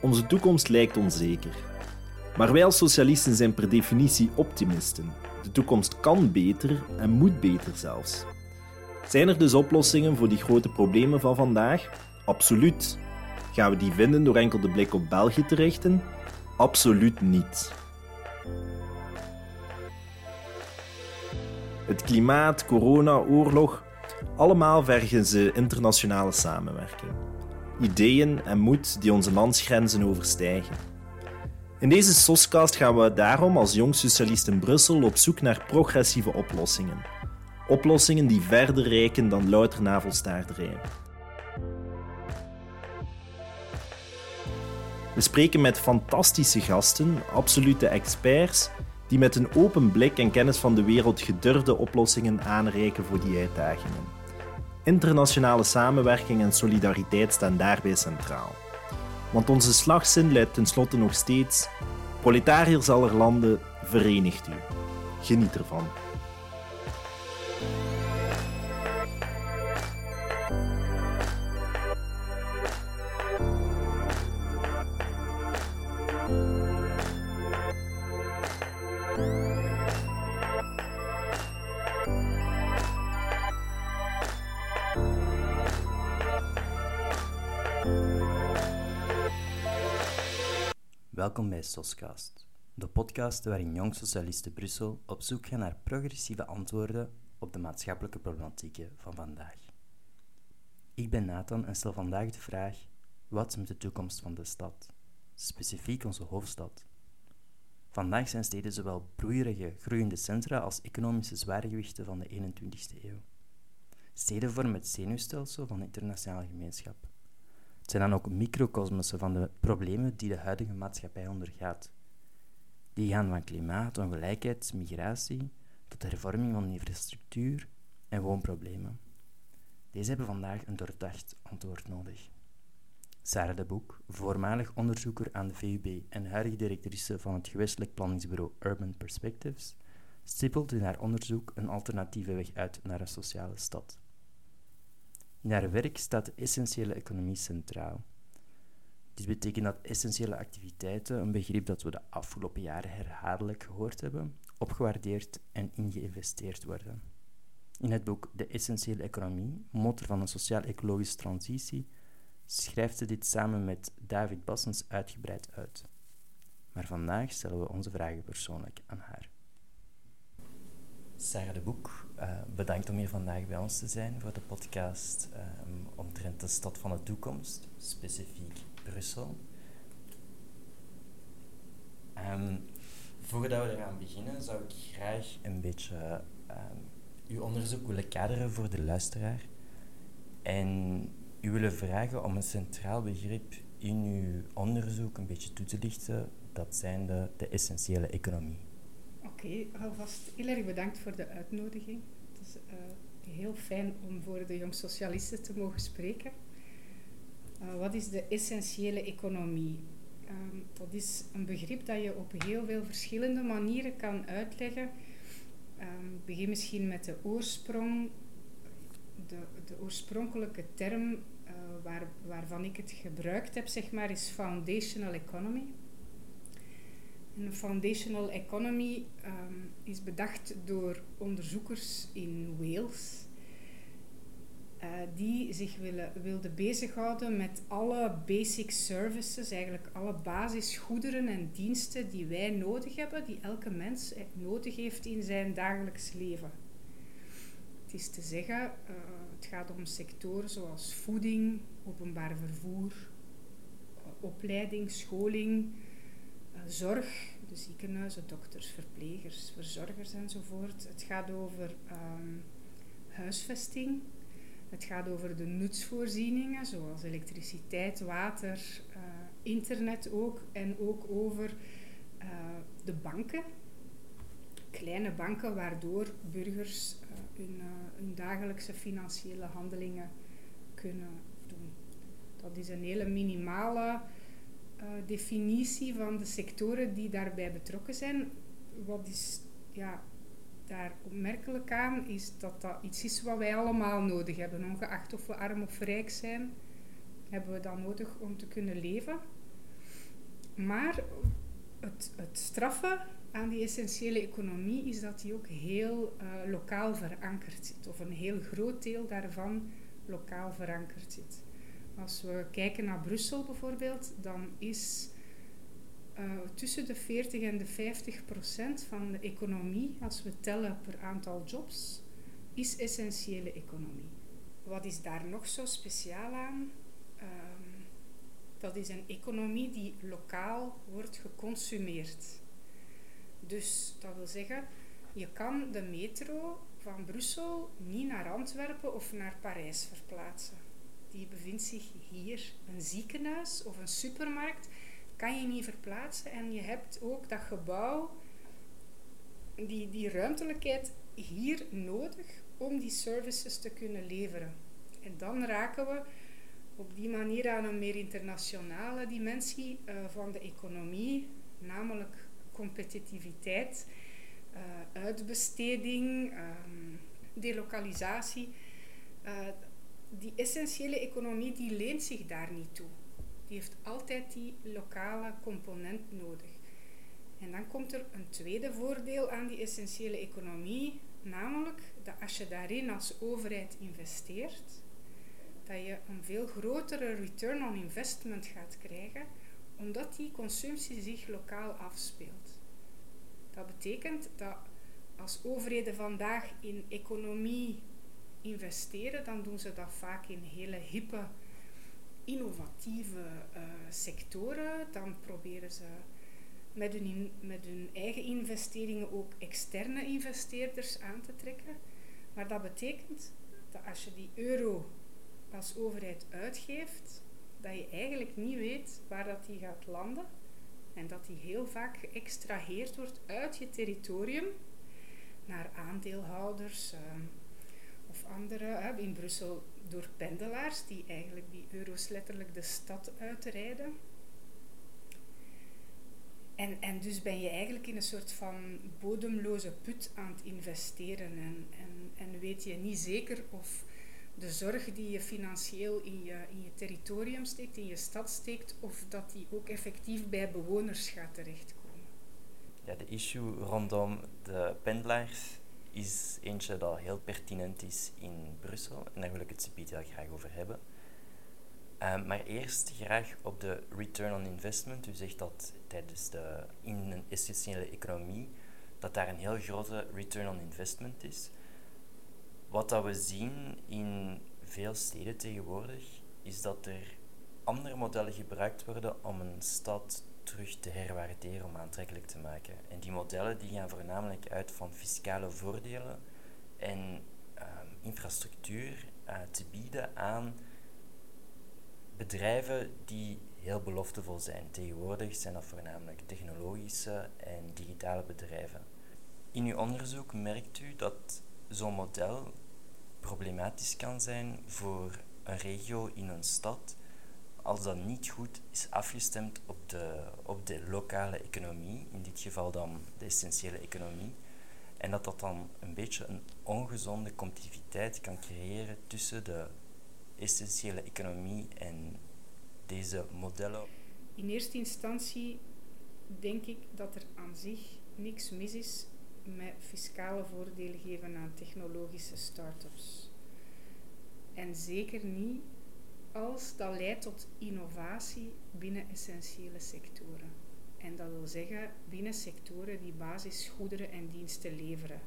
Onze toekomst lijkt onzeker. Maar wij als socialisten zijn per definitie optimisten. De toekomst kan beter en moet beter zelfs. Zijn er dus oplossingen voor die grote problemen van vandaag? Absoluut. Gaan we die vinden door enkel de blik op België te richten? Absoluut niet. Het klimaat, corona, oorlog, allemaal vergen ze internationale samenwerking. Ideeën en moed die onze landsgrenzen overstijgen. In deze SOScast gaan we daarom als jong socialist in Brussel op zoek naar progressieve oplossingen. Oplossingen die verder reiken dan louter navelstaarderij. We spreken met fantastische gasten, absolute experts, die met een open blik en kennis van de wereld gedurfde oplossingen aanreiken voor die uitdagingen. Internationale samenwerking en solidariteit staan daarbij centraal. Want onze slagzin luidt tenslotte nog steeds: proletariërs aller landen, verenigt u. Geniet ervan. Welkom bij Soscast, de podcast waarin jong socialisten Brussel op zoek gaan naar progressieve antwoorden op de maatschappelijke problematieken van vandaag. Ik ben Nathan en stel vandaag de vraag: wat met de toekomst van de stad, specifiek onze hoofdstad? Vandaag zijn steden zowel broeierige, groeiende centra als economische zwaargewichten van de 21ste eeuw. Steden vormen het zenuwstelsel van de internationale gemeenschap zijn dan ook microcosmossen van de problemen die de huidige maatschappij ondergaat. Die gaan van klimaat, ongelijkheid, migratie tot hervorming van infrastructuur en woonproblemen. Deze hebben vandaag een doordacht antwoord nodig. Sarah de Boek, voormalig onderzoeker aan de VUB en huidige directrice van het gewestelijk planningsbureau Urban Perspectives, stippelt in haar onderzoek een alternatieve weg uit naar een sociale stad. In haar werk staat de essentiële economie centraal. Dit betekent dat essentiële activiteiten, een begrip dat we de afgelopen jaren herhaaldelijk gehoord hebben, opgewaardeerd en ingeïnvesteerd worden. In het boek De Essentiële Economie, motor van een sociaal-ecologische transitie, schrijft ze dit samen met David Bassens uitgebreid uit. Maar vandaag stellen we onze vragen persoonlijk aan haar. Sarah de Boek, uh, bedankt om hier vandaag bij ons te zijn voor de podcast um, omtrent de stad van de toekomst, specifiek Brussel. Um, voordat we eraan beginnen, zou ik graag een beetje um, uw onderzoek willen kaderen voor de luisteraar en u willen vragen om een centraal begrip in uw onderzoek een beetje toe te lichten, dat zijn de, de essentiële economie. Oké, alvast heel erg bedankt voor de uitnodiging. Het is uh, heel fijn om voor de jong socialisten te mogen spreken. Uh, wat is de essentiële economie? Um, dat is een begrip dat je op heel veel verschillende manieren kan uitleggen. Um, begin misschien met de oorsprong. De, de oorspronkelijke term uh, waar, waarvan ik het gebruikt heb, zeg maar, is foundational economy. Een foundational economy um, is bedacht door onderzoekers in Wales. Uh, die zich willen, wilden bezighouden met alle basic services, eigenlijk alle basisgoederen en diensten die wij nodig hebben, die elke mens eh, nodig heeft in zijn dagelijks leven. Het is te zeggen, uh, het gaat om sectoren zoals voeding, openbaar vervoer, opleiding, scholing, zorg, de ziekenhuizen, dokters, verplegers, verzorgers enzovoort. Het gaat over um, huisvesting. Het gaat over de nutsvoorzieningen, zoals elektriciteit, water, uh, internet ook. En ook over uh, de banken. Kleine banken waardoor burgers uh, hun, dagelijkse financiële handelingen kunnen doen. Dat is een hele minimale definitie van de sectoren die daarbij betrokken zijn. Wat is ja, daar opmerkelijk aan, is dat dat iets is wat wij allemaal nodig hebben. Ongeacht of we arm of rijk zijn, hebben we dat nodig om te kunnen leven. Maar het, het straffe aan die essentiële economie is dat die ook heel uh, lokaal verankerd zit, of een heel groot deel daarvan lokaal verankerd zit. Als we kijken naar Brussel bijvoorbeeld, dan is uh, tussen de 40 en de 50 procent van de economie, als we tellen per aantal jobs, is essentiële economie. Wat is daar nog zo speciaal aan? Um, dat is een economie die lokaal wordt geconsumeerd. Dus dat wil zeggen, je kan de metro van Brussel niet naar Antwerpen of naar Parijs verplaatsen. Die bevindt zich hier. Een ziekenhuis of een supermarkt kan je niet verplaatsen. En je hebt ook dat gebouw, die, die ruimtelijkheid hier nodig om die services te kunnen leveren. En dan raken we op die manier aan een meer internationale dimensie uh, van de economie, namelijk competitiviteit, uh, uitbesteding, um, delokalisatie. Uh, die essentiële economie die leent zich daar niet toe. Die heeft altijd die lokale component nodig. En dan komt er een tweede voordeel aan die essentiële economie, namelijk dat als je daarin als overheid investeert, dat je een veel grotere return on investment gaat krijgen, omdat die consumptie zich lokaal afspeelt. Dat betekent dat als overheden vandaag in economie investeren, dan doen ze dat vaak in hele hippe, innovatieve uh, sectoren. Dan proberen ze met hun, met hun eigen investeringen ook externe investeerders aan te trekken. Maar dat betekent dat als je die euro als overheid uitgeeft, dat je eigenlijk niet weet waar dat die gaat landen. En dat die heel vaak geëxtraheerd wordt uit je territorium naar aandeelhouders of andere. In Brussel door pendelaars die eigenlijk die euro's letterlijk de stad uitrijden. En, en dus ben je eigenlijk in een soort van bodemloze put aan het investeren en, en, en weet je niet zeker of de zorg die je financieel in je, in je territorium steekt, in je stad steekt, of dat die ook effectief bij bewoners gaat terechtkomen. Ja, de issue rondom de pendelaars is eentje dat heel pertinent is in Brussel. En daar wil ik het heel graag over hebben. Um, maar eerst graag op de return on investment. U zegt dat tijdens de, in een essentiële economie dat daar een heel grote return on investment is. Wat dat we zien in veel steden tegenwoordig, is dat er andere modellen gebruikt worden om een stad terug te herwaarderen, om aantrekkelijk te maken. En die modellen die gaan voornamelijk uit van fiscale voordelen en um, infrastructuur uh, te bieden aan bedrijven die heel beloftevol zijn. Tegenwoordig zijn dat voornamelijk technologische en digitale bedrijven. In uw onderzoek merkt u dat zo'n model problematisch kan zijn voor een regio in een stad als dat niet goed is afgestemd op de, op de lokale economie, in dit geval dan de essentiële economie, en dat dat dan een beetje een ongezonde competitiviteit kan creëren tussen de essentiële economie en deze modellen. In eerste instantie denk ik dat er aan zich niks mis is met fiscale voordelen geven aan technologische start-ups. En zeker niet als dat leidt tot innovatie binnen essentiële sectoren. En dat wil zeggen binnen sectoren die basisgoederen en diensten leveren.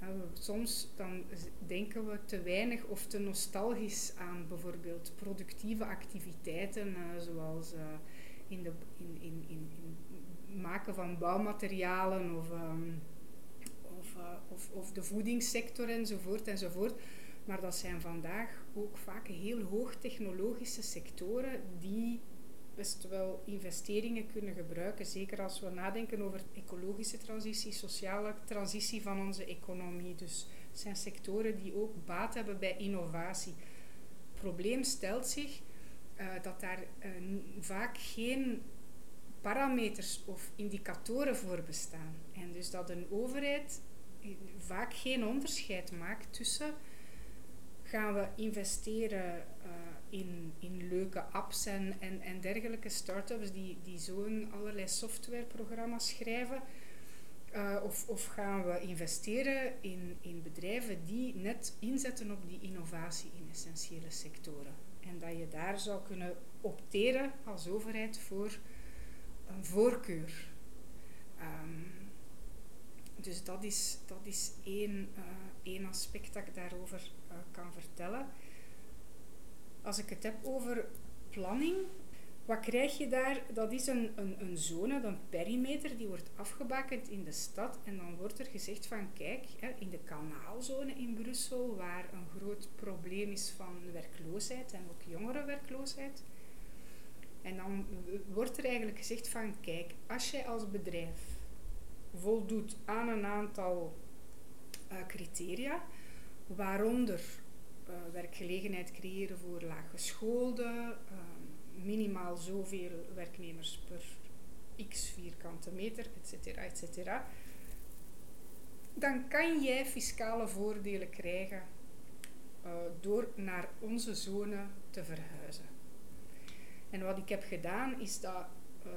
Nou, soms dan denken we te weinig of te nostalgisch aan bijvoorbeeld productieve activiteiten, uh, zoals uh, in, de, in, in, in, maken van bouwmaterialen of, um, of, uh, of, of de voedingssector enzovoort enzovoort. Maar dat zijn vandaag ook vaak heel hoogtechnologische sectoren die best wel investeringen kunnen gebruiken. Zeker als we nadenken over ecologische transitie, sociale transitie van onze economie. Dus het zijn sectoren die ook baat hebben bij innovatie. Het probleem stelt zich uh, dat daar uh, vaak geen parameters of indicatoren voor bestaan. En dus dat een overheid vaak geen onderscheid maakt tussen Gaan we investeren uh, in, in leuke apps en, en, en dergelijke start-ups die, die zo'n allerlei softwareprogramma's schrijven? Uh, of, of, gaan we investeren in, in bedrijven die net inzetten op die innovatie in essentiële sectoren? En dat je daar zou kunnen opteren als overheid voor een voorkeur. Um, dus dat is, dat is één, uh, één aspect dat ik daarover uh, kan vertellen. Als ik het heb over planning, wat krijg je daar? Dat is een, een, een zone, een perimeter, die wordt afgebakend in de stad. En dan wordt er gezegd van, kijk, hè, in de kanaalzone in Brussel, waar een groot probleem is van werkloosheid en ook jongerenwerkloosheid. En dan wordt er eigenlijk gezegd van, kijk, als jij als bedrijf voldoet aan een aantal uh, criteria, waaronder uh, werkgelegenheid creëren voor laaggeschoolden, uh, minimaal zoveel werknemers per x vierkante meter, etc., etc., dan kan jij fiscale voordelen krijgen uh, door naar onze zone te verhuizen. En wat ik heb gedaan is dat uh,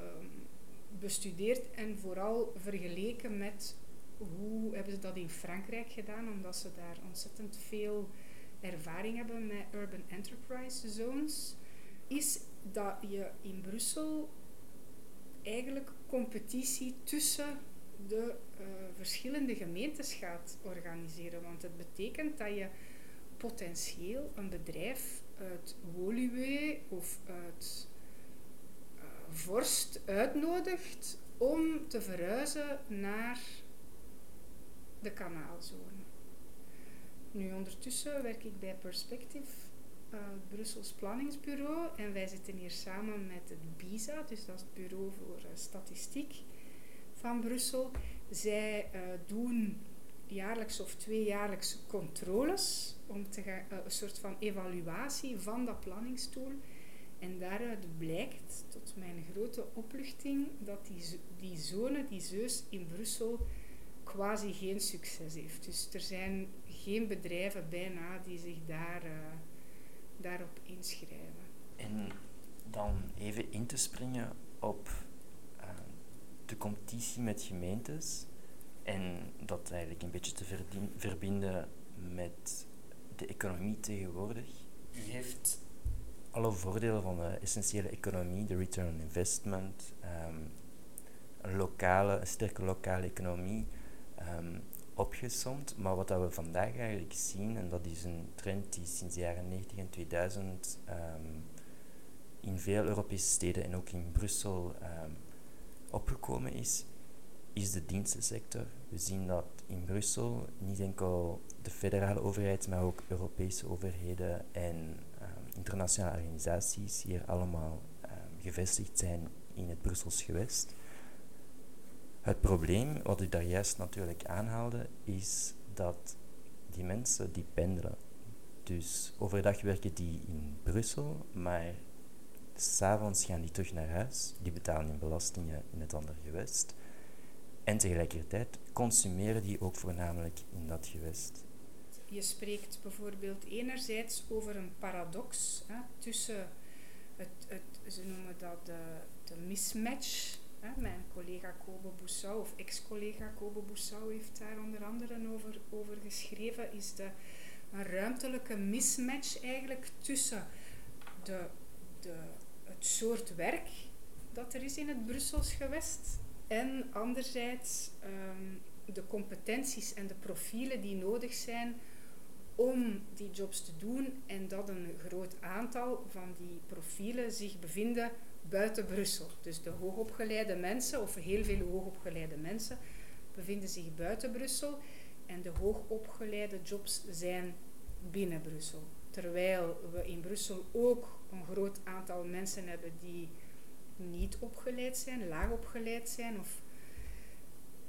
bestudeerd en vooral vergeleken met hoe hebben ze dat in Frankrijk gedaan, omdat ze daar ontzettend veel ervaring hebben met urban enterprise zones, is dat je in Brussel eigenlijk competitie tussen de uh, verschillende gemeentes gaat organiseren. Want het betekent dat je potentieel een bedrijf uit Woluwe of uit uh, Vorst uitnodigt om te verhuizen naar de kanaalzone. Nu ondertussen werk ik bij Perspective uh, Brussels Planningsbureau. En wij zitten hier samen met het BISA, dus dat is het Bureau voor uh, Statistiek van Brussel. Zij uh, doen jaarlijks of tweejaarlijks controles om te gaan, een soort van evaluatie van dat planningstool. En daaruit blijkt, tot mijn grote opluchting, dat die, die zone, die zeus in Brussel, quasi geen succes heeft. Dus er zijn geen bedrijven bijna die zich daar daarop inschrijven. En dan even in te springen op uh, de competitie met gemeentes en dat eigenlijk een beetje te verbinden met de economie tegenwoordig. U heeft alle voordelen van de essentiële economie, de return on investment, um, een, lokale, een sterke lokale economie, um, opgesomd. Maar wat dat we vandaag eigenlijk zien, en dat is een trend die sinds de jaren 90 en 2000 um, in veel Europese steden en ook in Brussel um, opgekomen is, is de dienstensector. We zien dat in Brussel niet enkel de federale overheid, maar ook Europese overheden en internationale organisaties hier allemaal gevestigd zijn in het Brussels gewest. Het probleem, wat ik daar juist natuurlijk aanhaalde, is dat die mensen die pendelen. Dus overdag werken die in Brussel, maar s'avonds gaan die terug naar huis. Die betalen hun belastingen in het andere gewest. En tegelijkertijd consumeren die ook voornamelijk in dat gewest. Je spreekt bijvoorbeeld enerzijds over een paradox hè, tussen het, het, ze noemen dat de, de mismatch mijn collega Kobe Boussou, of ex-collega Kobe Boussou, heeft daar onder andere over, over geschreven, is de, een ruimtelijke mismatch eigenlijk tussen de, de, het soort werk dat er is in het Brussels gewest en anderzijds um, de competenties en de profielen die nodig zijn om die jobs te doen en dat een groot aantal van die profielen zich bevinden buiten Brussel. Dus de hoogopgeleide mensen, of heel veel hoogopgeleide mensen, bevinden zich buiten Brussel en de hoogopgeleide jobs zijn binnen Brussel. Terwijl we in Brussel ook een groot aantal mensen hebben die niet opgeleid zijn, laag opgeleid zijn. Of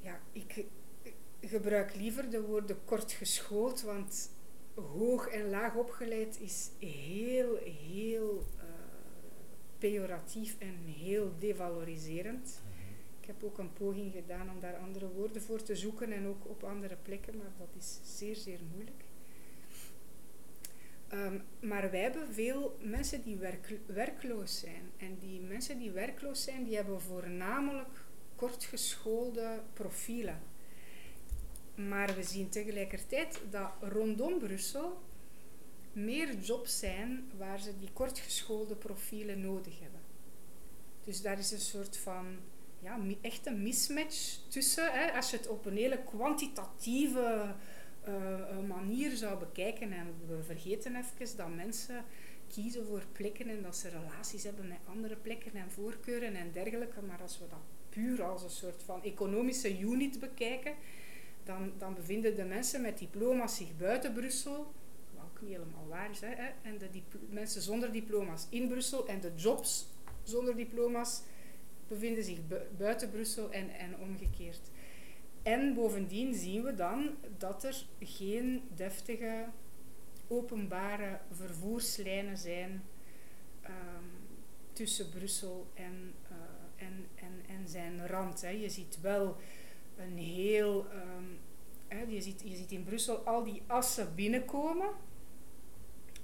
ja, ik gebruik liever de woorden kort geschoold, want hoog en laag opgeleid is heel, heel pejoratief en heel devaloriserend. Ik heb ook een poging gedaan om daar andere woorden voor te zoeken en ook op andere plekken, maar dat is zeer, zeer moeilijk. Ehm, maar wij hebben veel mensen die werk, werkloos zijn. En die mensen die werkloos zijn, die hebben voornamelijk kortgeschoolde profielen. Maar we zien tegelijkertijd dat rondom Brussel meer jobs zijn waar ze die kortgeschoolde profielen nodig hebben. Dus daar is een soort van ja, echt een mismatch tussen. Hè, als je het op een hele kwantitatieve uh, manier zou bekijken. En we vergeten even dat mensen kiezen voor plekken en dat ze relaties hebben met andere plekken en voorkeuren en dergelijke. Maar als we dat puur als een soort van economische unit bekijken, dan, dan bevinden de mensen met diploma's zich buiten Brussel, niet helemaal waar is, hè, en de mensen zonder diploma's in Brussel en de jobs zonder diploma's bevinden zich buiten Brussel en, en omgekeerd. En bovendien zien we dan dat er geen deftige openbare vervoerslijnen zijn um, tussen Brussel en, uh, en, en, en zijn rand. Hè. Je ziet wel een heel. Um, hè, je, ziet, je ziet in Brussel al die assen binnenkomen,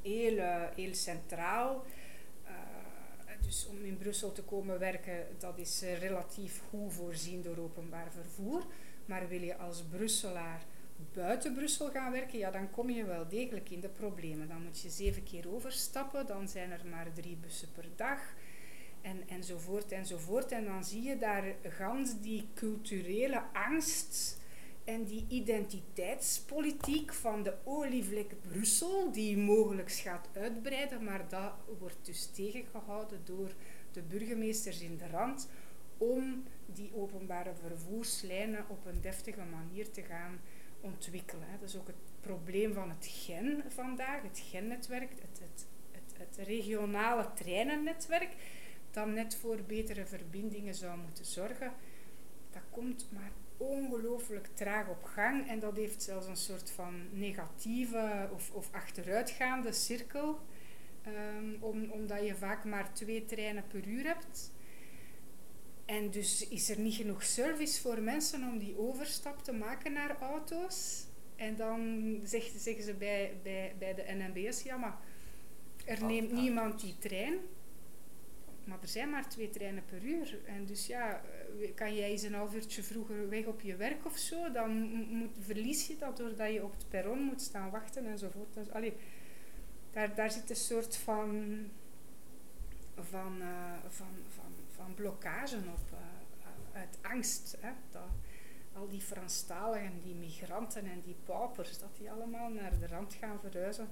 heel, uh, heel centraal. Uh, dus om in Brussel te komen werken, dat is relatief goed voorzien door openbaar vervoer. Maar wil je als Brusselaar buiten Brussel gaan werken, ja, dan kom je wel degelijk in de problemen. Dan moet je zeven keer overstappen, dan zijn er maar drie bussen per dag. En, enzovoort, enzovoort. En dan zie je daar gans die culturele angst en die identiteitspolitiek van de olievlek Brussel, die mogelijk gaat uitbreiden, maar dat wordt dus tegengehouden door de burgemeesters in de rand om die openbare vervoerslijnen op een deftige manier te gaan ontwikkelen. Dat is ook het probleem van het GEN vandaag, het GEN-netwerk, het, het, het, regionale treinennetwerk, dat net voor betere verbindingen zou moeten zorgen. Dat komt maar ongelooflijk traag op gang en dat heeft zelfs een soort van negatieve of, of achteruitgaande cirkel, um, om, omdat je vaak maar twee treinen per uur hebt. En dus is er niet genoeg service voor mensen om die overstap te maken naar auto's. En dan zeggen, zeggen ze bij, bij, bij de NMBS, ja maar er ah, neemt niemand die trein. Maar er zijn maar twee treinen per uur. En dus ja, eh, kan jij eens een half uurtje vroeger weg op je werk of zo, dan moet, verlies je dat doordat je op het perron moet staan wachten enzovoort. Dus, allee, daar, daar zit een soort van, van, uh, van, van van blokkage op, uh, uit angst. Hè, dat al die Franstaligen, die migranten en die paupers, dat die allemaal naar de rand gaan verhuizen.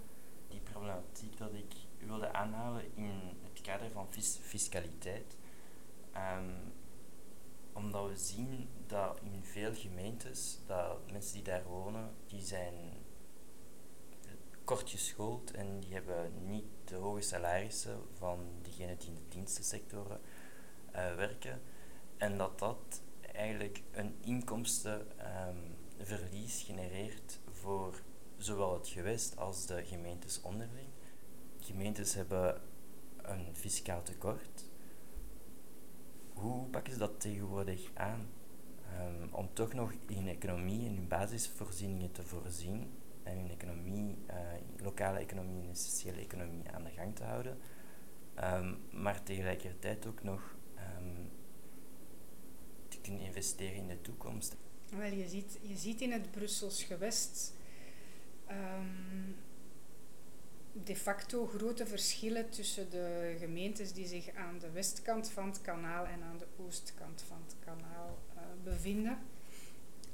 Die problematiek dat ik wilde aanhalen in kader van fiscaliteit. Um, omdat we zien dat in veel gemeentes, dat mensen die daar wonen, die zijn kort geschoold en die hebben niet de hoge salarissen van diegenen die in de dienstensectoren uh, werken. En dat dat eigenlijk een inkomstenverlies um, genereert voor zowel het gewest als de gemeentes onderling. Gemeentes hebben een fiscaal tekort. Hoe pakken ze dat tegenwoordig aan? Um, om toch nog in economie in basisvoorzieningen te voorzien en in economie, uh, lokale economie en sociale economie aan de gang te houden, um, maar tegelijkertijd ook nog te kunnen investeren in de toekomst? Wel, je ziet, je ziet in het Brussels gewest de facto grote verschillen tussen de gemeentes die zich aan de westkant van het kanaal en aan de oostkant van het kanaal uh, bevinden.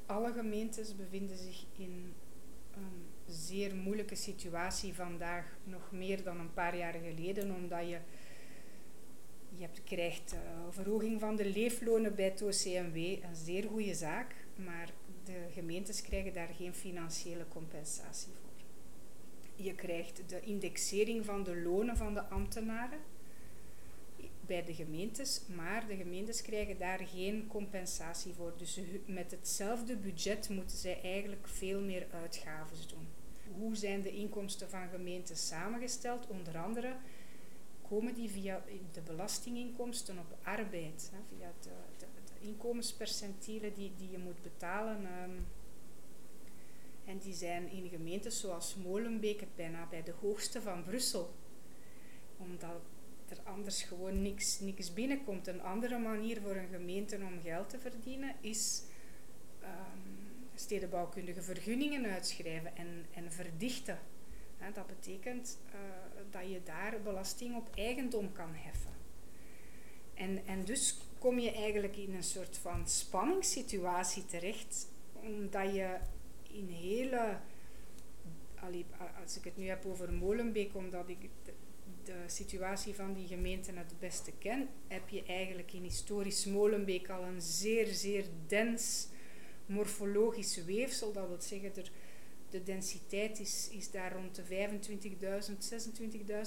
Alle gemeentes bevinden zich in een zeer moeilijke situatie vandaag, nog meer dan een paar jaar geleden, omdat je je hebt, krijgt uh, verhoging van de leeflonen bij het OCMW, een zeer goede zaak, maar de gemeentes krijgen daar geen financiële compensatie voor. Je krijgt de indexering van de lonen van de ambtenaren bij de gemeentes, maar de gemeentes krijgen daar geen compensatie voor. Dus met hetzelfde budget moeten zij eigenlijk veel meer uitgaven doen. Hoe zijn de inkomsten van gemeentes samengesteld? Onder andere komen die via de belastinginkomsten op arbeid, via de, de, inkomenspercentielen die, die je moet betalen. En die zijn in gemeentes zoals Molenbeek bijna bij de hoogste van Brussel. Omdat er anders gewoon niks, niks binnenkomt. Een andere manier voor een gemeente om geld te verdienen is um, stedenbouwkundige vergunningen uitschrijven en, en verdichten. dat betekent uh, dat je daar belasting op eigendom kan heffen. En, en dus kom je eigenlijk in een soort van spanningssituatie terecht, omdat je in hele. Als ik het nu heb over Molenbeek, omdat ik de, situatie van die gemeente het beste ken, heb je eigenlijk in historisch Molenbeek al een zeer, zeer dens morfologisch weefsel. Dat wil zeggen, er, de densiteit is, is daar rond de 25.000,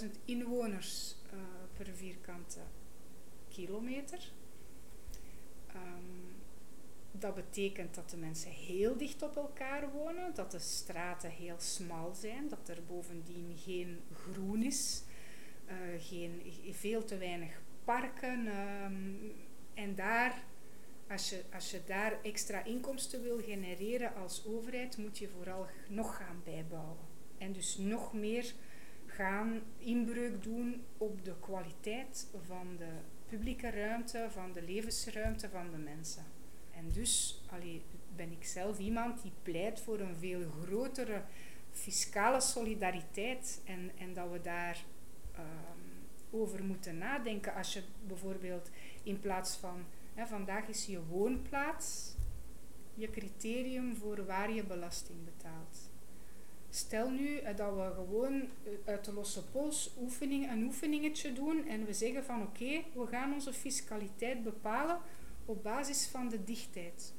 26.000 inwoners uh, per vierkante kilometer. Um, dat betekent dat de mensen heel dicht op elkaar wonen, dat de straten heel smal zijn, dat er bovendien geen groen is, uh, geen, veel te weinig parken. Um, en daar, als je, als je daar extra inkomsten wil genereren als overheid, moet je vooral nog gaan bijbouwen. En dus nog meer gaan inbreuk doen op de kwaliteit van de publieke ruimte, van de levensruimte van de mensen. En dus ben ik zelf iemand die pleit voor een veel grotere fiscale solidariteit en, en dat we daar um, over moeten nadenken. Als je bijvoorbeeld in plaats van, hè, vandaag is je woonplaats je criterium voor waar je belasting betaalt. Stel nu eh, dat we gewoon eh, uit de losse pols oefening, een oefeningetje doen en we zeggen van oké, we gaan onze fiscaliteit bepalen op basis van de dichtheid.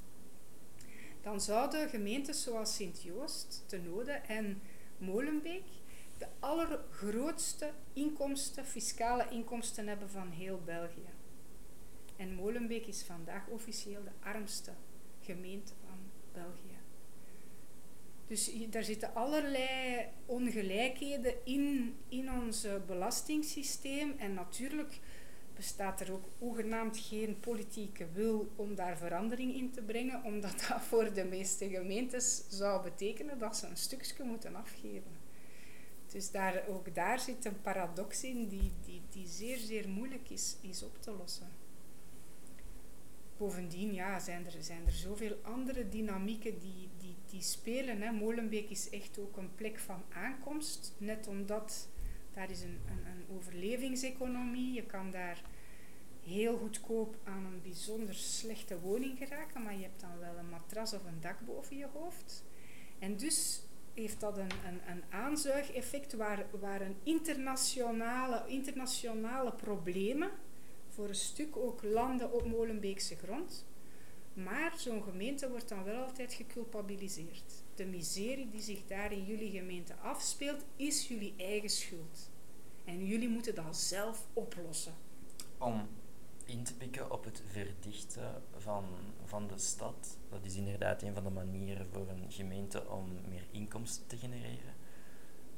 Dan zouden gemeentes zoals Sint-Joost, Tenode en Molenbeek de allergrootste inkomsten, fiscale inkomsten hebben van heel België. En Molenbeek is vandaag officieel de armste gemeente van België. Dus daar zitten allerlei ongelijkheden in, in ons belastingssysteem. En natuurlijk bestaat er ook hoegenaamd geen politieke wil om daar verandering in te brengen, omdat dat voor de meeste gemeentes zou betekenen dat ze een stukje moeten afgeven. Dus daar, ook daar zit een paradox in die, die, die zeer, zeer moeilijk is, is op te lossen. Bovendien ja, zijn, er, zijn er zoveel andere dynamieken die, die, die spelen. Hè. Molenbeek is echt ook een plek van aankomst, net omdat daar is een, een, overlevingseconomie. Je kan daar heel goedkoop aan een bijzonder slechte woning geraken, maar je hebt dan wel een matras of een dak boven je hoofd. En dus heeft dat een, een, een aanzuigeffect waar, waar een internationale, internationale problemen voor een stuk ook landen op Molenbeekse grond. Maar zo'n gemeente wordt dan wel altijd geculpabiliseerd. De miserie die zich daar in jullie gemeente afspeelt, is jullie eigen schuld. En jullie moeten dat zelf oplossen. Om in te pikken op het verdichten van, van de stad. Dat is inderdaad een van de manieren voor een gemeente om meer inkomsten te genereren.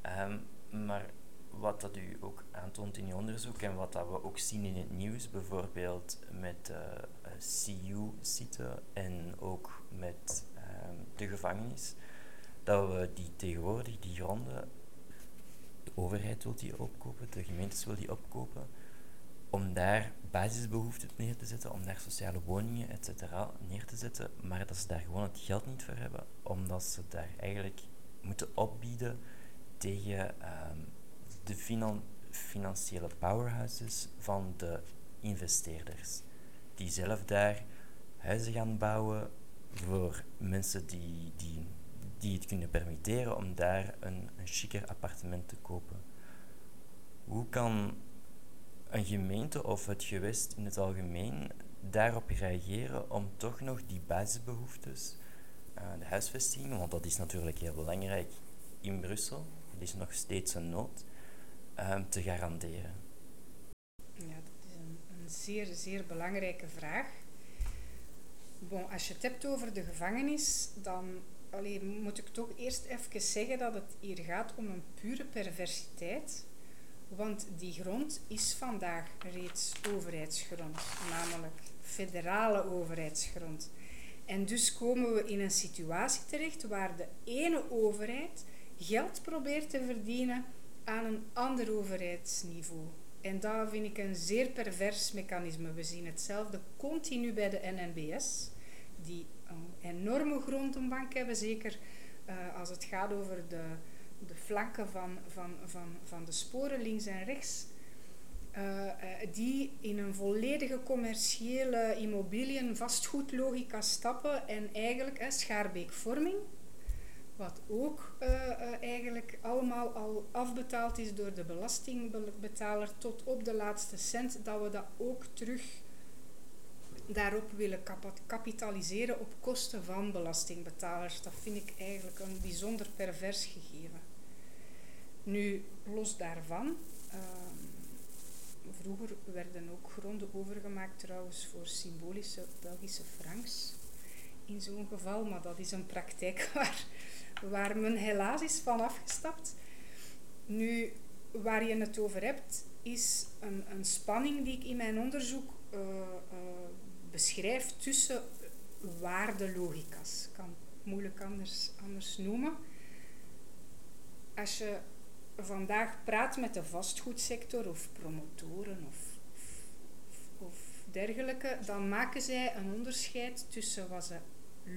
Um, maar wat dat u ook aantoont in uw onderzoek en wat dat we ook zien in het nieuws, bijvoorbeeld met uh, eh, CU-site en ook met de gevangenis, dat we die tegenwoordig, die gronden, de overheid wil die opkopen, de gemeentes wil die opkopen, om daar basisbehoeften neer te zetten, om daar sociale woningen, etc. neer te zetten, maar dat ze daar gewoon het geld niet voor hebben, omdat ze daar eigenlijk moeten opbieden tegen um, de finan financiële powerhouses van de investeerders, die zelf daar huizen gaan bouwen voor mensen die, die, die het kunnen permitteren om daar een, een chiquer appartement te kopen. Hoe kan een gemeente of het gewest in het algemeen daarop reageren om toch nog die basisbehoeftes, uh, de huisvesting, want dat is natuurlijk heel belangrijk in Brussel, dat is nog steeds een nood, uh, te garanderen? Ja, dat is een, een zeer, zeer belangrijke vraag. Bon, als je het hebt over de gevangenis, dan moet ik toch eerst even zeggen dat het hier gaat om een pure perversiteit want die grond is vandaag reeds overheidsgrond, namelijk federale overheidsgrond. En dus komen we in een situatie terecht waar de ene overheid geld probeert te verdienen aan een ander overheidsniveau. En dat vind ik een zeer pervers mechanisme. We zien hetzelfde continu bij de NNBS, die een enorme grondenbank hebben, zeker uh, als het gaat over de, de flanken van, van, van, van de sporen links en rechts. Uh, die in een volledige commerciële immobiliën vastgoedlogica stappen en eigenlijk schaarbeekvorming, wat ook eigenlijk allemaal al afbetaald is door de belastingbetaler tot op de laatste cent, dat we dat ook terug daarop willen kapitaliseren op kosten van belastingbetalers. Dat vind ik eigenlijk een bijzonder pervers gegeven. Nu, los daarvan, ehm, vroeger werden ook gronden overgemaakt trouwens voor symbolische Belgische francs in zo'n geval, maar dat is een praktijk waar, waar men helaas is van afgestapt. Nu, waar je het over hebt, is een, een spanning die ik in mijn onderzoek uh, beschrijf tussen waardelogica's. Ik kan het moeilijk anders, anders noemen. Als je vandaag praat met de vastgoedsector of promotoren of, of, of dergelijke, dan maken zij een onderscheid tussen wat ze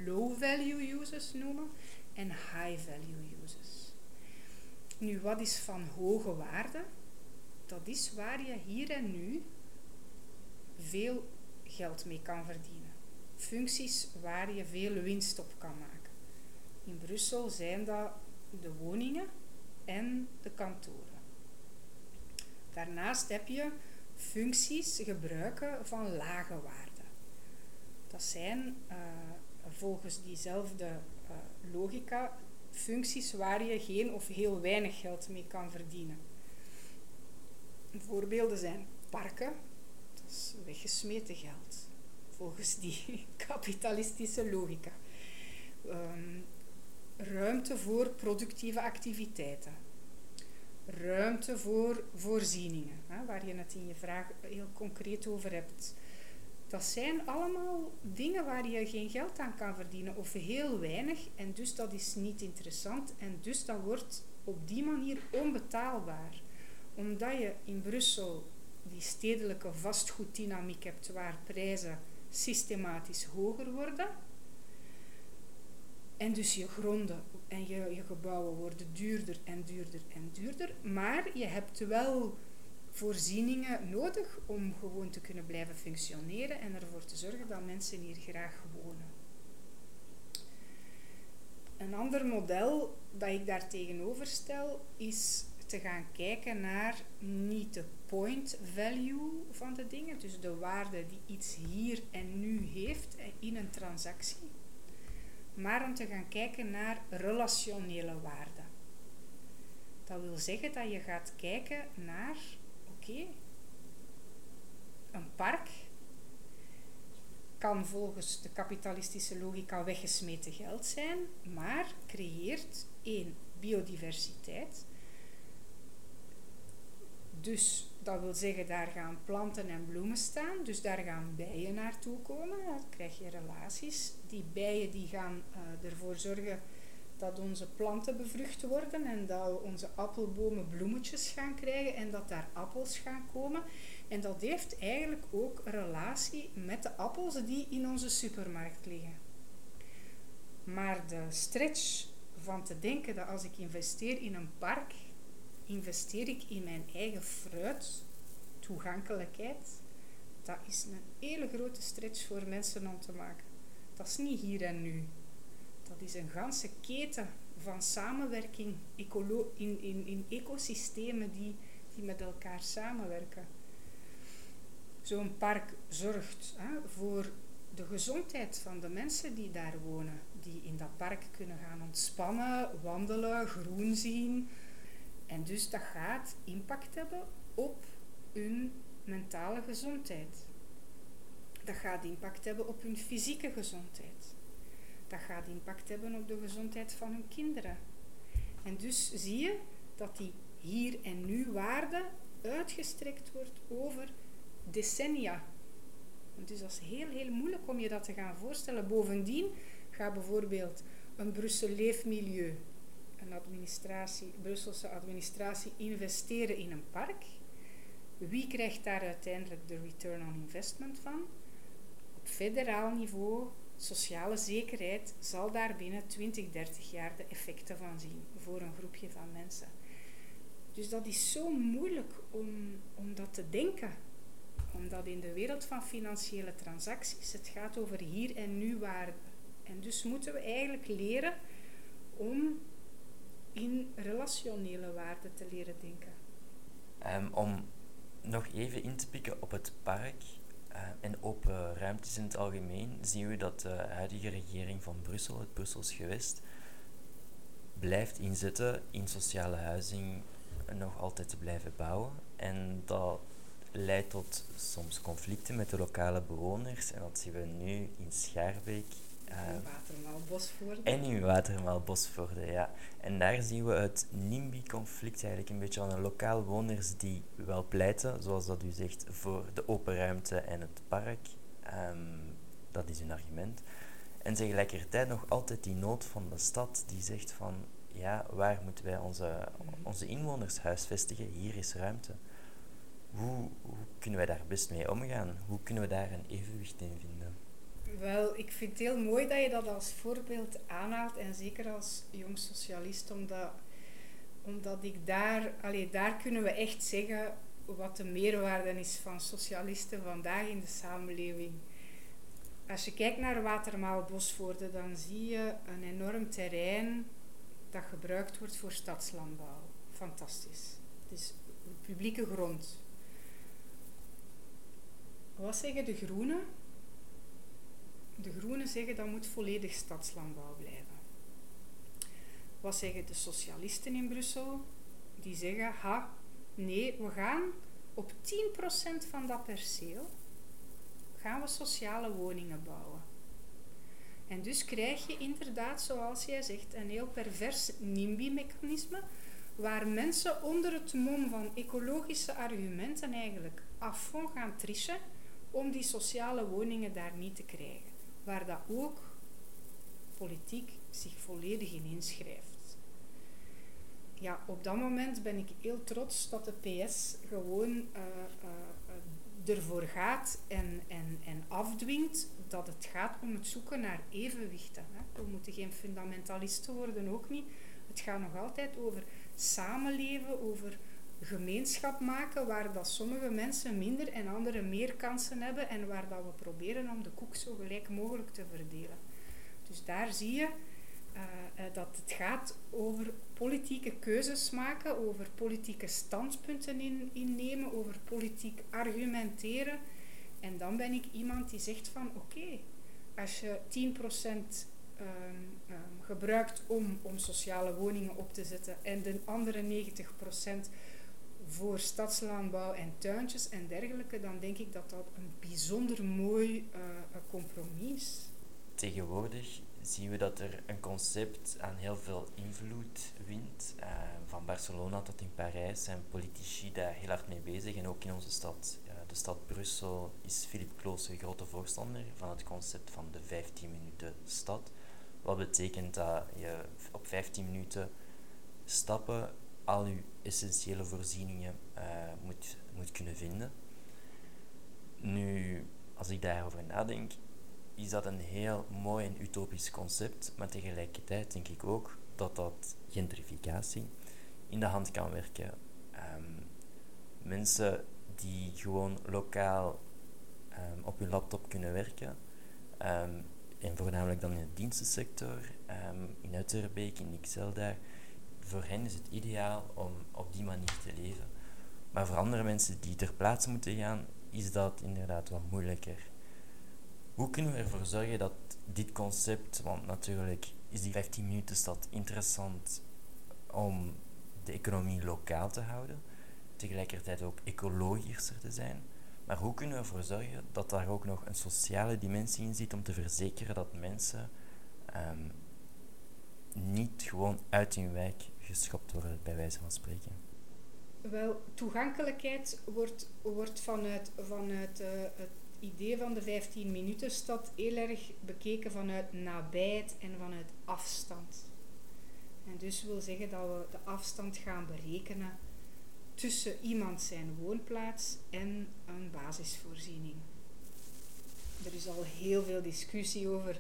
low-value users noemen en high-value users. Nu, wat is van hoge waarde? Dat is waar je hier en nu veel geld mee kan verdienen. Functies waar je veel winst op kan maken. In Brussel zijn dat de woningen en de kantoren. Daarnaast heb je functies gebruiken van lage waarde. Dat zijn uh, volgens diezelfde logica functies waar je geen of heel weinig geld mee kan verdienen. Voorbeelden zijn parken, is weggesmeten geld. Volgens die kapitalistische logica. Um, ruimte voor productieve activiteiten. Ruimte voor voorzieningen, hè, waar je het in je vraag heel concreet over hebt. Dat zijn allemaal dingen waar je geen geld aan kan verdienen of heel weinig en dus dat is niet interessant en dus dat wordt op die manier onbetaalbaar. Omdat je in Brussel die stedelijke vastgoeddynamiek hebt waar prijzen systematisch hoger worden. En dus je gronden en je, je gebouwen worden duurder en duurder en duurder. Maar je hebt wel voorzieningen nodig om gewoon te kunnen blijven functioneren en ervoor te zorgen dat mensen hier graag wonen. Een ander model dat ik daar stel is te gaan kijken naar niet de point value van de dingen, dus de waarde die iets hier en nu heeft in een transactie, maar om te gaan kijken naar relationele waarde. Dat wil zeggen dat je gaat kijken naar, een park kan volgens de kapitalistische logica weggesmeten geld zijn, maar creëert één biodiversiteit dus dat wil zeggen, daar gaan planten en bloemen staan. Dus daar gaan bijen naartoe komen. Dan krijg je relaties. Die bijen die gaan uh, ervoor zorgen dat onze planten bevrucht worden en dat onze appelbomen bloemetjes gaan krijgen en dat daar appels gaan komen. En dat heeft eigenlijk ook relatie met de appels die in onze supermarkt liggen. Maar de stretch van te denken dat als ik investeer in een park, investeer ik in mijn eigen fruit, toegankelijkheid, dat is een hele grote stretch voor mensen om te maken. Dat is niet hier en nu. Dat is een ganse keten van samenwerking in, in, in ecosystemen die, die met elkaar samenwerken. Zo'n park zorgt hè, voor de gezondheid van de mensen die daar wonen, die in dat park kunnen gaan ontspannen, wandelen, groen zien, en dus dat gaat impact hebben op hun mentale gezondheid. Dat gaat impact hebben op hun fysieke gezondheid. Dat gaat impact hebben op de gezondheid van hun kinderen. En dus zie je dat die hier en nu waarde uitgestrekt wordt over decennia. Dus dat is heel, heel moeilijk om je dat te gaan voorstellen. Bovendien gaat bijvoorbeeld een Brussel Leefmilieu, een administratie, Brusselse administratie, investeren in een park. Wie krijgt daar uiteindelijk de return on investment van? Op federaal niveau, sociale zekerheid, zal daar binnen 20, 30 jaar de effecten van zien voor een groepje van mensen. Dus dat is zo moeilijk om, om dat te denken. Omdat in de wereld van financiële transacties het gaat over hier en nu waarde. En dus moeten we eigenlijk leren om in relationele waarden te leren denken. Um, om nog even in te pikken op het park en open ruimtes in het algemeen, zien we dat de huidige regering van Brussel, het Brussels gewest, blijft inzetten in sociale huizing nog altijd te blijven bouwen. En dat leidt tot soms conflicten met de lokale bewoners. En dat zien we nu in Schaarbeek. Uh, Watermaal Bosvoorde. En in Watermaal Bosvoorde, ja. En daar zien we het NIMBY-conflict eigenlijk een beetje aan de lokale bewoners die wel pleiten, zoals dat u zegt, voor de open ruimte en het park. Um, dat is hun argument. En tegelijkertijd nog altijd die nood van de stad die zegt van ja, waar moeten wij onze, onze inwoners huisvestigen? Hier is ruimte. Hoe, hoe kunnen wij daar best mee omgaan? Hoe kunnen we daar een evenwicht in vinden? Wel, ik vind het heel mooi dat je dat als voorbeeld aanhaalt. En zeker als jong socialist, omdat, omdat ik daar, allee, daar kunnen we echt zeggen wat de meerwaarde is van socialisten vandaag in de samenleving. Als je kijkt naar Watermaal Bosvoorde, dan zie je een enorm terrein dat gebruikt wordt voor stadslandbouw. Fantastisch. Het is publieke grond. Wat zeggen de groenen? De groenen zeggen dat moet volledig stadslandbouw blijven. Wat zeggen de socialisten in Brussel? Die zeggen, ha, nee, we gaan op 10% van dat perceel gaan we sociale woningen bouwen. En dus krijg je inderdaad, zoals jij zegt, een heel pervers NIMBY-mechanisme, waar mensen onder het mom van ecologische argumenten eigenlijk afvond gaan trichen om die sociale woningen daar niet te krijgen. Waar dat ook politiek zich volledig in inschrijft. Ja, op dat moment ben ik heel trots dat de PS gewoon uh, uh, ervoor gaat en, en, en afdwingt dat het gaat om het zoeken naar evenwichten. Hè. We moeten geen fundamentalisten worden, ook niet. Het gaat nog altijd over samenleven, over gemeenschap maken, waar dat sommige mensen minder en anderen meer kansen hebben en waar dat we proberen om de koek zo gelijk mogelijk te verdelen. Dus daar zie je uh, uh, dat het gaat over politieke keuzes maken, over politieke standpunten in, innemen, over politiek argumenteren en dan ben ik iemand die zegt van oké, als je 10% um, um, gebruikt om, om sociale woningen op te zetten en de andere 90% voor stadslandbouw en tuintjes en dergelijke, dan denk ik dat dat een bijzonder mooi uh, compromis is. Tegenwoordig zien we dat er een concept aan heel veel invloed wint. Uh, van Barcelona tot in Parijs zijn politici daar heel hard mee bezig en ook in onze stad de stad Brussel is Philip Kloos een grote voorstander van het concept van de 15 minuten stad. Wat betekent dat je op 15 minuten stappen al je essentiële voorzieningen uh, moet, moet kunnen vinden. Nu, als ik daarover nadenk, is dat een heel mooi en utopisch concept, maar tegelijkertijd denk ik ook dat dat gentrificatie in de hand kan werken. Um, mensen die gewoon lokaal um, op hun laptop kunnen werken. Um, en voornamelijk dan in de dienstensector, in Utterbeek, in Excel daar. Voor hen is het ideaal om op die manier te leven. Maar voor andere mensen die ter plaatse moeten gaan, is dat inderdaad wat moeilijker. Hoe kunnen we ervoor zorgen dat dit concept, want natuurlijk is die 15 minuten stad interessant om de economie lokaal te houden, tegelijkertijd ook ecologischer te zijn. Maar hoe kunnen we ervoor zorgen dat daar ook nog een sociale dimensie in zit om te verzekeren dat mensen um, niet gewoon uit hun wijk geschopt worden, bij wijze van spreken? Wel, toegankelijkheid wordt, wordt vanuit, vanuit uh, het, idee van de 15 minuten stad heel erg bekeken vanuit nabijheid en vanuit afstand. En dus wil zeggen dat we de afstand gaan berekenen tussen iemand zijn woonplaats en een basisvoorziening. Er is al heel veel discussie over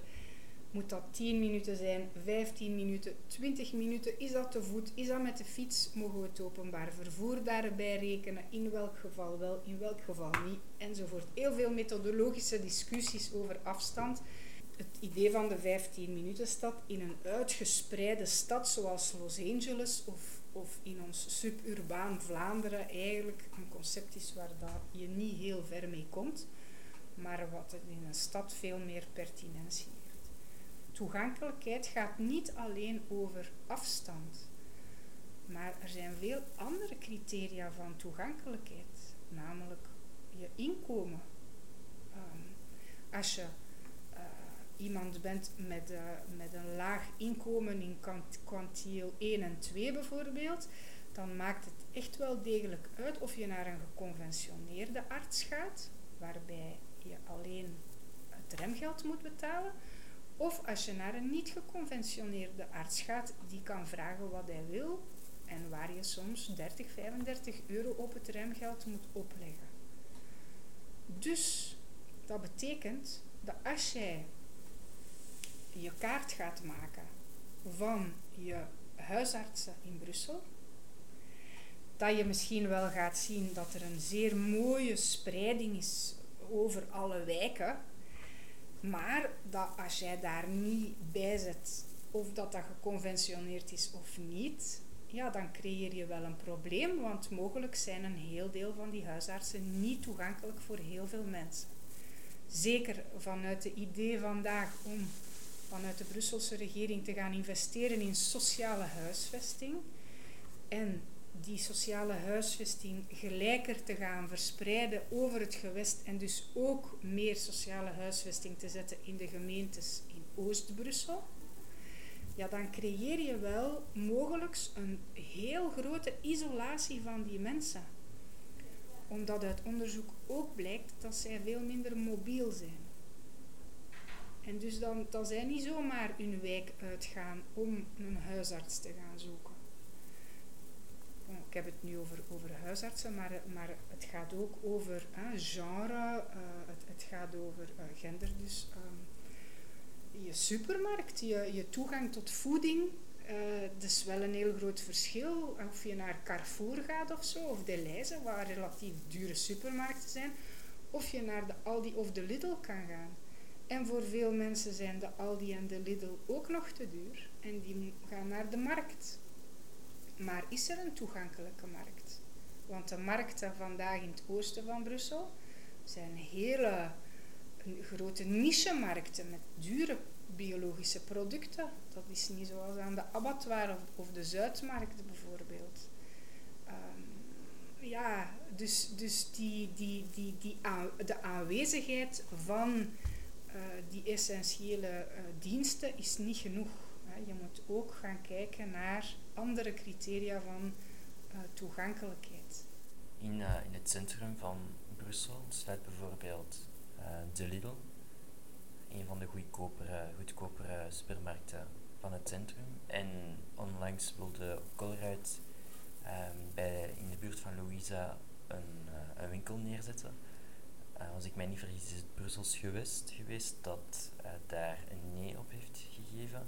moet dat 10 minuten zijn, 15 minuten, 20 minuten? Is dat te voet? Is dat met de fiets? Mogen we het openbaar vervoer daarbij rekenen? In welk geval wel, in welk geval niet? Enzovoort. Heel veel methodologische discussies over afstand. Het idee van de 15 minuten stad in een uitgespreide stad zoals Los Angeles of, of in ons suburbaan Vlaanderen eigenlijk een concept is waar dat je niet heel ver mee komt, maar wat in een stad veel meer pertinentie toegankelijkheid gaat niet alleen over afstand, maar er zijn veel andere criteria van toegankelijkheid, namelijk je inkomen. Um, als je uh, iemand bent met, uh, met een laag inkomen in kwantiel 1 en 2 bijvoorbeeld, dan maakt het echt wel degelijk uit of je naar een geconventioneerde arts gaat, waarbij je alleen het remgeld moet betalen, of als je naar een niet geconventioneerde arts gaat, die kan vragen wat hij wil en waar je soms 30, 35 euro op het remgeld moet opleggen. Dus dat betekent dat als jij je kaart gaat maken van je huisartsen in Brussel, dat je misschien wel gaat zien dat er een zeer mooie spreiding is over alle wijken, maar dat als jij daar niet bij zit, of dat dat geconventioneerd is of niet, ja, dan creëer je wel een probleem, want mogelijk zijn een heel deel van die huisartsen niet toegankelijk voor heel veel mensen. Zeker vanuit het idee vandaag om vanuit de Brusselse regering te gaan investeren in sociale huisvesting en die sociale huisvesting gelijker te gaan verspreiden over het gewest en dus ook meer sociale huisvesting te zetten in de gemeentes in Oost-Brussel, ja, dan creëer je wel mogelijk een heel grote isolatie van die mensen. Omdat uit onderzoek ook blijkt dat zij veel minder mobiel zijn. En dus dan, dat zij niet zomaar hun wijk uitgaan om een huisarts te gaan zoeken ik heb het nu over, over huisartsen, maar, maar het gaat ook over genre, uh, het, het, gaat over uh, gender. Dus um, je supermarkt, je, je toegang tot voeding, uh, dat is wel een heel groot verschil. Of je naar Carrefour gaat of zo, of Deleuze, waar relatief dure supermarkten zijn, of je naar de Aldi of de Lidl kan gaan. En voor veel mensen zijn de Aldi en de Lidl ook nog te duur. En die gaan naar de markt. Maar is er een toegankelijke markt? Want de markten vandaag in het oosten van Brussel zijn hele grote niche-markten met dure biologische producten. Dat is niet zoals aan de abattoir of, de Zuidmarkt bijvoorbeeld. Um, ja, dus, dus die, die, die, die de aanwezigheid van uh, die essentiële uh, diensten is niet genoeg. Je moet ook gaan kijken naar andere criteria van uh, toegankelijkheid. In, uh, in het centrum van Brussel staat bijvoorbeeld uh, de Lidl, een van de goedkopere, supermarkten van het centrum. En onlangs wilde Colruyt um, bij, in de buurt van Louisa een, een winkel neerzetten. als ik mij niet vergis is het Brussels gewest geweest dat daar een nee op heeft gegeven.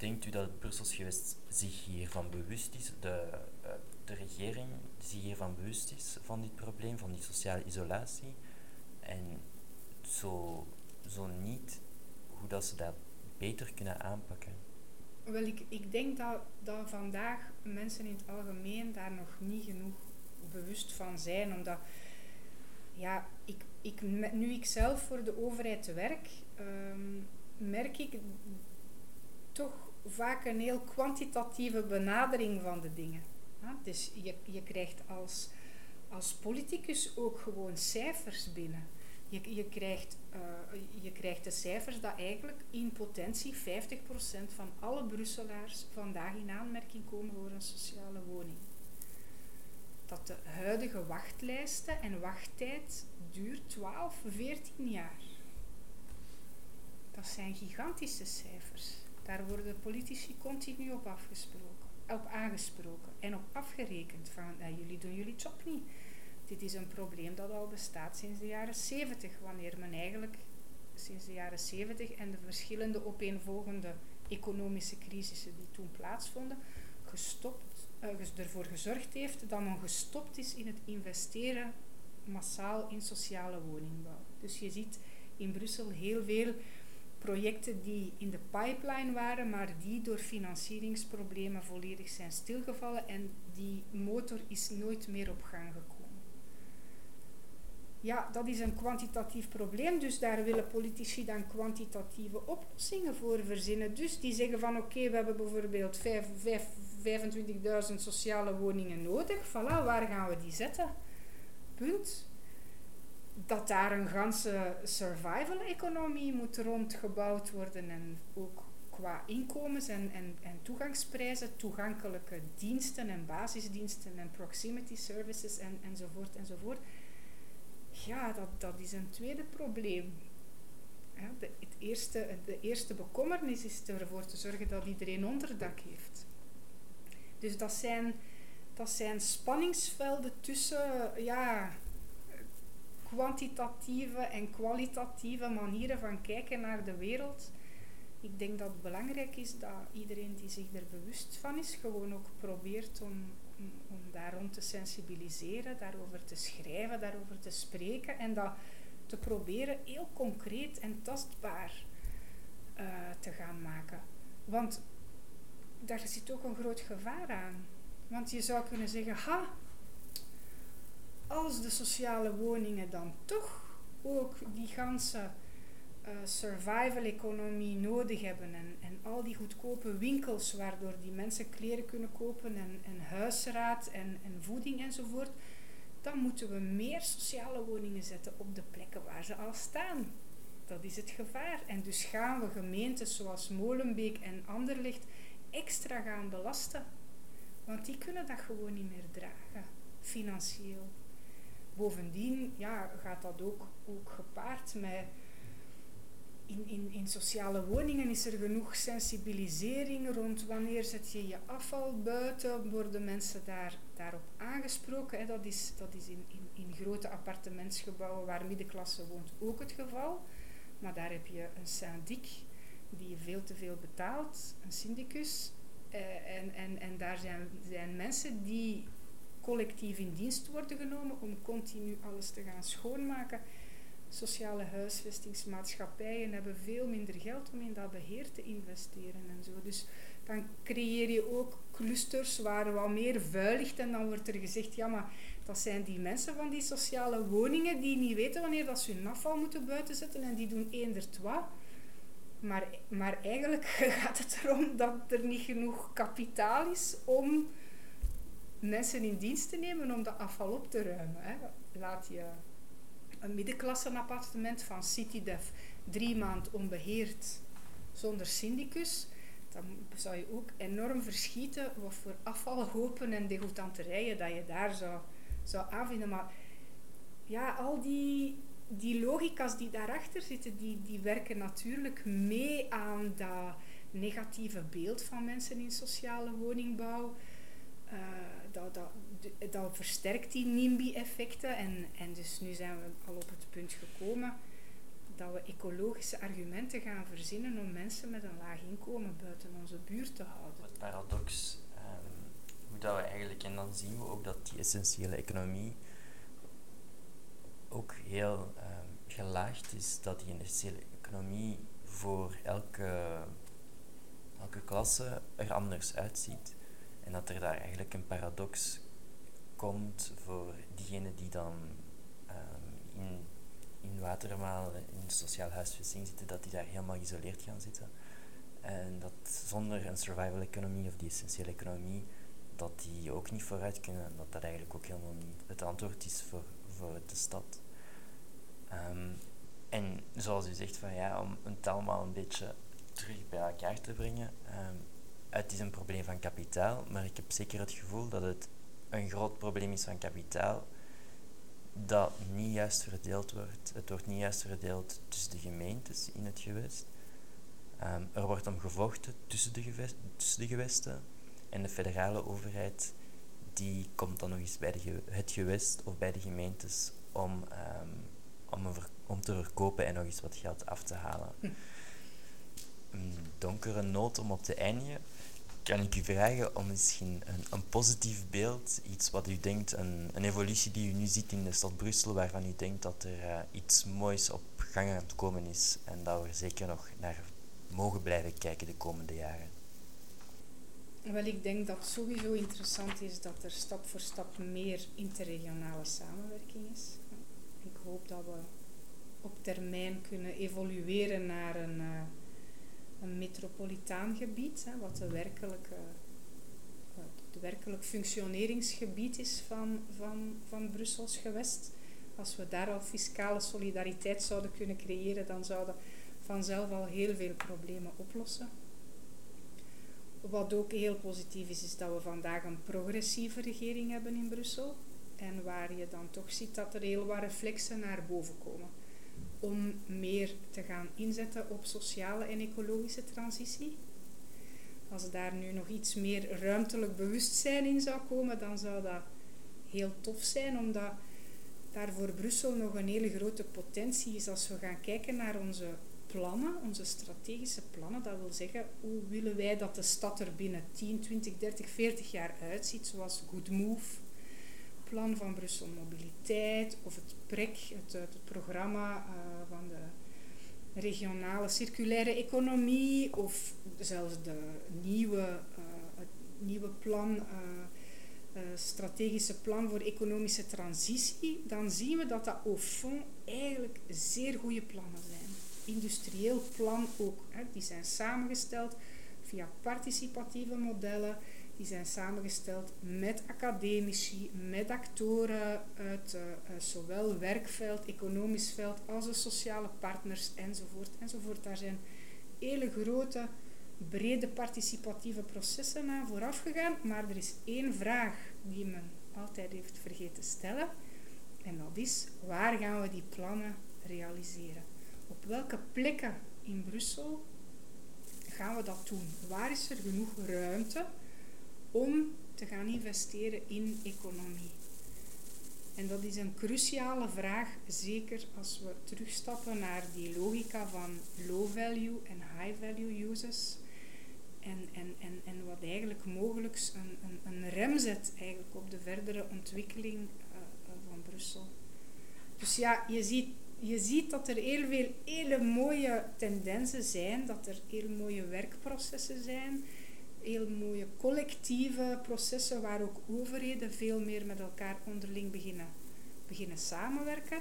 Denkt u dat het Brussels gewest zich hiervan bewust is, de, uh, de regering zich hiervan bewust is van dit probleem, van die sociale isolatie? En zo, zo niet, hoe dat ze dat beter kunnen aanpakken? Wel, ik, ik denk dat, dat vandaag mensen in het algemeen daar nog niet genoeg bewust van zijn, omdat ja, ik, ik, nu ik zelf voor de overheid werk, um, merk ik toch vaak een heel kwantitatieve benadering van de dingen. dus je, je krijgt als, als politicus ook gewoon cijfers binnen. Je, je, krijgt, uh, je krijgt de cijfers dat eigenlijk in potentie 50% van alle Brusselaars vandaag in aanmerking komen voor een sociale woning. dat de huidige wachtlijsten en wachttijd duurt 12, 14 jaar. Dat zijn gigantische cijfers. Daar worden politici continu op afgesproken, op aangesproken en op afgerekend van eh, jullie doen jullie job niet. Dit is een probleem dat al bestaat sinds de jaren 70, wanneer men eigenlijk sinds de jaren 70 en de verschillende opeenvolgende economische crisissen die toen plaatsvonden, gestopt, uh, ervoor gezorgd heeft dat men gestopt is in het investeren massaal in sociale woningbouw. Dus je ziet in Brussel heel veel projecten die in de pipeline waren, maar die door financieringsproblemen volledig zijn stilgevallen en die motor is nooit meer op gang gekomen. Ja, dat is een kwantitatief probleem, dus daar willen politici dan kwantitatieve oplossingen voor verzinnen. Dus die zeggen van oké, we hebben bijvoorbeeld 25.000 sociale woningen nodig, voilà, waar gaan we die zetten? Punt. Dat daar een ganse survival-economie moet rondgebouwd worden en ook qua inkomens en, en, en toegangsprijzen, toegankelijke diensten en basisdiensten en proximity services en, enzovoort enzovoort ja, dat, dat is een tweede probleem. De, het eerste, de eerste bekommernis is ervoor te zorgen dat iedereen onderdak heeft. Dus dat zijn, dat zijn spanningsvelden tussen ja, kwantitatieve en kwalitatieve manieren van kijken naar de wereld. Ik denk dat het belangrijk is dat iedereen die zich er bewust van is, gewoon ook probeert om, om, daar te sensibiliseren, daarover te schrijven, daarover te spreken en dat te proberen heel concreet en tastbaar uh, te gaan maken. Want daar zit ook een groot gevaar aan. Want je zou kunnen zeggen, ha, als de sociale woningen dan toch ook die ganse uh, survival-economie nodig hebben en, en al die goedkope winkels waardoor die mensen kleren kunnen kopen en, en huisraad en, en voeding enzovoort, dan moeten we meer sociale woningen zetten op de plekken waar ze al staan. Dat is het gevaar. En dus gaan we gemeentes zoals Molenbeek en Anderlecht extra gaan belasten. Want die kunnen dat gewoon niet meer dragen, financieel. Bovendien ja, gaat dat ook, ook gepaard met in, in, in sociale woningen is er genoeg sensibilisering rond wanneer zet je je afval buiten, worden mensen daar, daarop aangesproken. Hè. Dat is, dat is in, in, in grote appartementsgebouwen waar middenklasse woont ook het geval. Maar daar heb je een syndic die veel te veel betaalt, een syndicus. Eh, en, en, en daar zijn, zijn mensen die collectief in dienst worden genomen om continu alles te gaan schoonmaken sociale huisvestingsmaatschappijen hebben veel minder geld om in dat beheer te investeren en zo. Dus dan creëer je ook clusters waar wat meer vuil ligt en dan wordt er gezegd, ja maar dat zijn die mensen van die sociale woningen die niet weten wanneer dat ze hun afval moeten buiten zetten en die doen eender wat. Maar, maar eigenlijk gaat het erom dat er niet genoeg kapitaal is om mensen in dienst te nemen om dat afval op te ruimen. Hè. Laat je een middenklasse appartement van CityDev drie maanden onbeheerd zonder syndicus, dan zou je ook enorm verschieten wat voor afvalhopen en degoutanterijen dat je daar zou, zou aanvinden. Maar ja, al die, die logica's die daarachter zitten, die, die werken natuurlijk mee aan dat negatieve beeld van mensen in sociale woningbouw. Dat, dat, dat versterkt die NIMBY-effecten. En, en dus nu zijn we al op het punt gekomen dat we ecologische argumenten gaan verzinnen om mensen met een laag inkomen buiten onze buurt te houden. Het paradox, um, hoe dat we eigenlijk, en dan zien we ook dat die essentiële economie ook heel um, gelaagd is, dat die essentiële economie voor elke, elke klasse er anders uitziet. En dat er daar eigenlijk een paradox komt voor diegenen die dan um, in, in Watermaal, in sociaal huisvesting zitten, dat die daar helemaal geïsoleerd gaan zitten. En dat zonder een survival economie of die essentiële economie, dat die ook niet vooruit kunnen. En dat dat eigenlijk ook helemaal niet het antwoord is voor, voor de stad. Um, en zoals u zegt, van, ja, om het allemaal een beetje terug bij elkaar te brengen. Um, het is een probleem van kapitaal, maar ik heb zeker het gevoel dat het een groot probleem is van kapitaal dat niet juist verdeeld wordt. Het wordt niet juist verdeeld tussen de gemeentes in het gewest. Ehm, er wordt om gevochten tussen de, tussen de gewesten. En de federale overheid die komt dan nog eens bij de het gewest of bij de gemeentes om, um, om, om te verkopen en nog eens wat geld af te halen. Hm. Een donkere noot om op te eindigen. Kan ik u vragen om misschien een, een positief beeld, iets wat u denkt, een, een evolutie die u nu ziet in de stad Brussel, waarvan u denkt dat er uh, iets moois op gang aan het komen is en dat we er zeker nog naar mogen blijven kijken de komende jaren? Wel, ik denk dat het sowieso interessant is dat er stap voor stap meer interregionale samenwerking is. Ik hoop dat we op termijn kunnen evolueren naar een, uh, een metropolitaan gebied, hè, wat de werkelijke, uh, de werkelijk functioneringsgebied is van, van, van Brussels gewest. Als we daar al fiscale solidariteit zouden kunnen creëren, dan zouden vanzelf al heel veel problemen oplossen. Wat ook heel positief is, is dat we vandaag een progressieve regering hebben in Brussel. En waar je dan toch ziet dat er heel wat reflexen naar boven komen. Om meer te gaan inzetten op sociale en ecologische transitie. Als daar nu nog iets meer ruimtelijk bewustzijn in zou komen, dan zou dat heel tof zijn, omdat daar voor Brussel nog een hele grote potentie is als we gaan kijken naar onze plannen, onze strategische plannen. Dat wil zeggen, hoe willen wij dat de stad er binnen 10, 20, 30, 40 jaar uitziet, zoals Good Move, plan van Brussel Mobiliteit of het PREC, het, het programma uh, van de regionale circulaire economie of zelfs de nieuwe, uh, het nieuwe plan, uh, strategische plan voor economische transitie, dan zien we dat dat au fond eigenlijk zeer goede plannen zijn industrieel plan ook. Hè. Die zijn samengesteld via participatieve modellen. Die zijn samengesteld met academici, met actoren uit uh, zowel werkveld, economisch veld als de sociale partners enzovoort. enzovoort. Daar zijn hele grote, brede participatieve processen aan vooraf gegaan. Maar er is één vraag die men altijd heeft vergeten stellen. En dat is, waar gaan we die plannen realiseren? op welke plekken in Brussel gaan we dat doen? Waar is er genoeg ruimte om te gaan investeren in economie? En dat is een cruciale vraag, zeker als we terugstappen naar die logica van low value en high value users. En, en, en, en wat eigenlijk mogelijk een, een, een rem zet eigenlijk op de verdere ontwikkeling uh, van Brussel. Dus ja, je ziet je ziet dat er heel veel hele mooie tendensen zijn, dat er heel mooie werkprocessen zijn, heel mooie collectieve processen waar ook overheden veel meer met elkaar onderling beginnen, beginnen samenwerken.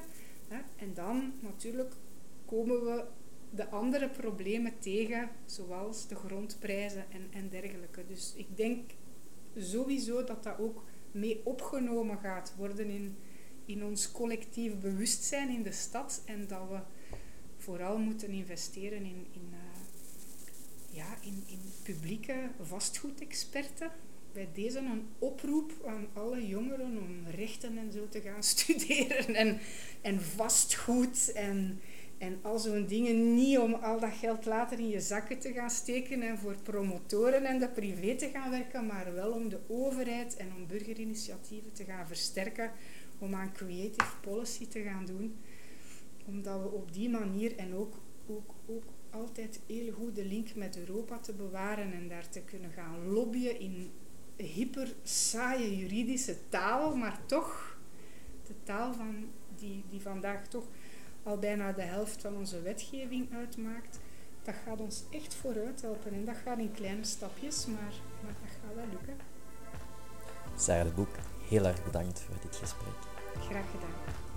En dan natuurlijk komen we de andere problemen tegen, zoals de grondprijzen en, en dergelijke. Dus ik denk sowieso dat dat ook mee opgenomen gaat worden in in ons collectief bewustzijn in de stad en dat we vooral moeten investeren in, in, uh, ja, in, in publieke vastgoedexperten. Bij deze een oproep aan alle jongeren om rechten en zo te gaan studeren en, en vastgoed en, en al zo'n dingen. Niet om al dat geld later in je zakken te gaan steken en voor promotoren en de privé te gaan werken, maar wel om de overheid en om burgerinitiatieven te gaan versterken om aan creative policy te gaan doen. Omdat we op die manier en ook, ook, ook altijd heel goed de link met Europa te bewaren en daar te kunnen gaan lobbyen in hyper saaie juridische taal, maar toch de taal van die, die vandaag toch al bijna de helft van onze wetgeving uitmaakt. Dat gaat ons echt vooruit helpen en dat gaat in kleine stapjes, maar, maar dat gaat wel lukken. Sarah de Boek, heel erg bedankt voor dit gesprek. Graag gedaan.